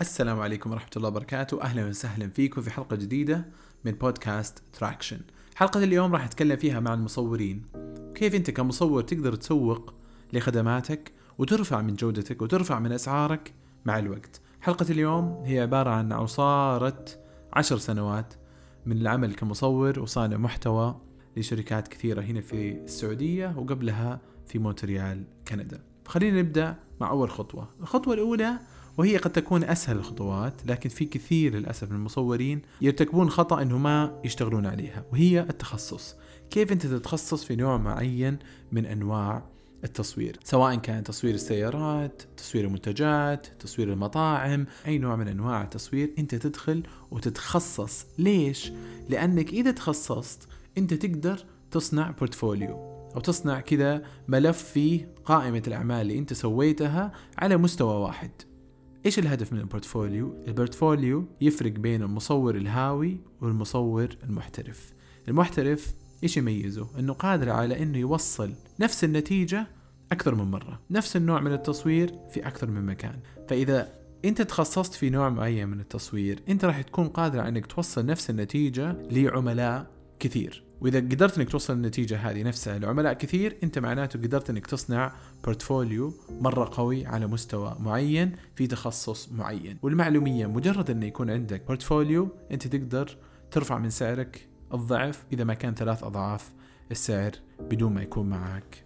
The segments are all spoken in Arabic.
السلام عليكم ورحمة الله وبركاته. أهلا وسهلا فيكم في حلقة جديدة من بودكاست Traction حلقة اليوم راح أتكلم فيها مع المصورين. كيف أنت كمصور تقدر تسوق لخدماتك وترفع من جودتك وترفع من أسعارك مع الوقت؟ حلقة اليوم هي عبارة عن عصارة عشر سنوات من العمل كمصور وصانع محتوى لشركات كثيرة هنا في السعودية وقبلها في مونتريال كندا. خلينا نبدأ مع أول خطوة. الخطوة الأولى وهي قد تكون أسهل الخطوات لكن في كثير للأسف من المصورين يرتكبون خطأ أنه ما يشتغلون عليها وهي التخصص. كيف أنت تتخصص في نوع معين من أنواع التصوير؟ سواء كان تصوير السيارات تصوير المنتجات تصوير المطاعم أي نوع من أنواع التصوير أنت تدخل وتتخصص. ليش؟ لأنك إذا تخصصت أنت تقدر تصنع بورتفوليو أو تصنع كذا ملف فيه قائمة الأعمال اللي أنت سويتها على مستوى واحد. إيش الهدف من ال portfolio؟ ال portfolio يفرق بين المصور الهاوي والمصور المحترف. المحترف إيش يميزه؟ إنه قادر على إنه يوصل نفس النتيجة أكثر من مرة، نفس النوع من التصوير في أكثر من مكان، فإذا أنت تخصصت في نوع معين من التصوير، أنت راح تكون قادر على إنك توصل نفس النتيجة لعملاء كثير. وإذا قدرت إنك توصل النتيجه هذه نفسها لعملاء كثير أنت معناته قدرت إنك تصنع portfolio مرة قوي على مستوى معين في تخصص معين. وللمعلومية مجرد انه يكون عندك portfolio أنت تقدر ترفع من سعرك الضعف إذا ما كان ثلاث أضعاف السعر بدون ما يكون معك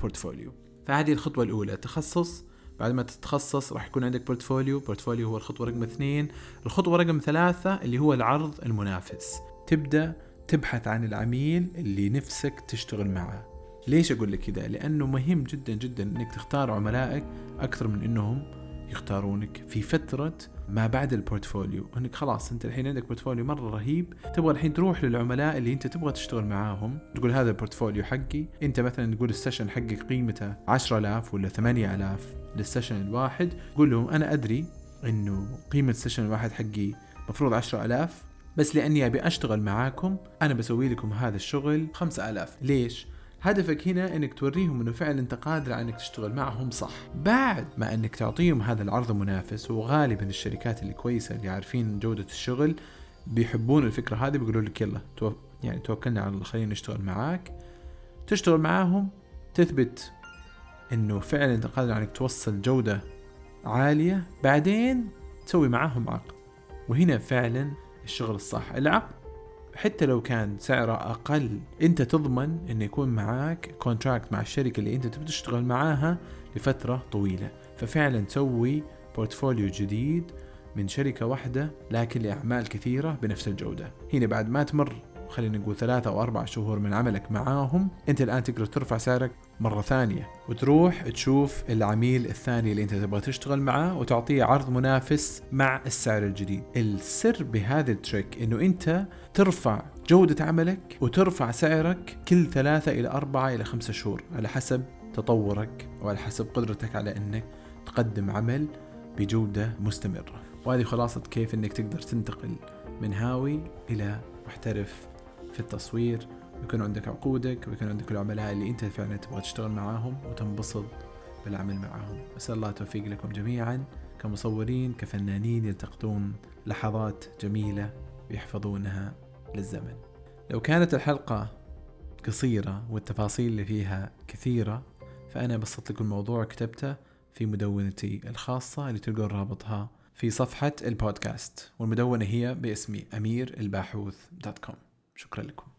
portfolio فهذه الخطوة الأولى تخصص. بعد ما تتخصص راح يكون عندك portfolio portfolio هو الخطوة رقم اثنين. الخطوة رقم ثلاثة اللي هو العرض المنافس. تبدأ تبحث عن العميل اللي نفسك تشتغل معه. ليش أقول لك كذا؟ لأنه مهم جدا جدا إنك تختار عملائك أكثر من إنهم يختارونك في فترة ما بعد ال portfolio. إنك خلاص أنت الحين عندك portfolio مرة رهيب تبغى الحين تروح للعملاء اللي أنت تبغى تشتغل معاهم تقول هذا ال portfolio حقي. أنت مثلا تقول ال session حقك قيمته 10000 ولا 8000 لل session الواحد قول لهم أنا أدري إنه قيمة ال session الواحد حقي مفروض 10000 بس لأني أبي أشتغل معاكم أنا بسوي لكم هذا الشغل 5000 ليش؟ هدفك هنا إنك توريهم إنه فعلا أنت قادر على إنك تشتغل معهم صح. بعد ما إنك تعطيهم هذا العرض المنافس وغالبا الشركات اللي كويسة اللي عارفين جودة الشغل بيحبون الفكرة هذه بيقولوا لك يلا تو... يعني توكلنا على الله خلينا نشتغل معاك. تشتغل معاهم تثبت إنه فعلا أنت قادر على إنك توصل جودة عالية بعدين تسوي معاهم عقد. وهنا فعلا الشغل الصح. العقد حتى لو كان سعره أقل أنت تضمن انه يكون معاك contract مع الشركة اللي أنت تبي تشتغل معاها لفترة طويلة. ففعلا تسوي portfolio جديد من شركة واحدة لكن لأعمال كثيرة بنفس الجودة. هنا بعد ما تمر خلينا نقول ثلاثة أو أربع شهور من عملك معاهم أنت الآن تقدر ترفع سعرك مرة ثانية وتروح تشوف العميل الثاني اللي أنت تبغى تشتغل معاه وتعطيه عرض منافس مع السعر الجديد. السر بهذا التريك أنه أنت ترفع جودة عملك وترفع سعرك كل ثلاثة إلى أربعة إلى خمسة شهور على حسب تطورك وعلى حسب قدرتك على أنك تقدم عمل بجودة مستمرة. وهذه خلاصة كيف أنك تقدر تنتقل من هاوي إلى محترف في التصوير ويكون عندك عقودك ويكون عندك العملاء اللي انت فعلا تبغى تشتغل معاهم وتنبسط بالعمل معاهم. أسأل الله التوفيق لكم جميعا كمصورين كفنانين يلتقطون لحظات جميلة ويحفظونها للزمن. لو كانت الحلقة قصيرة والتفاصيل اللي فيها كثيرة فأنا بسطت لكم الموضوع وكتبته في مدونتي الخاصة اللي تلقون رابطها في صفحة البودكاست والمدونة هي باسمي أمير الباحوث دوت كوم. شكرا لكم.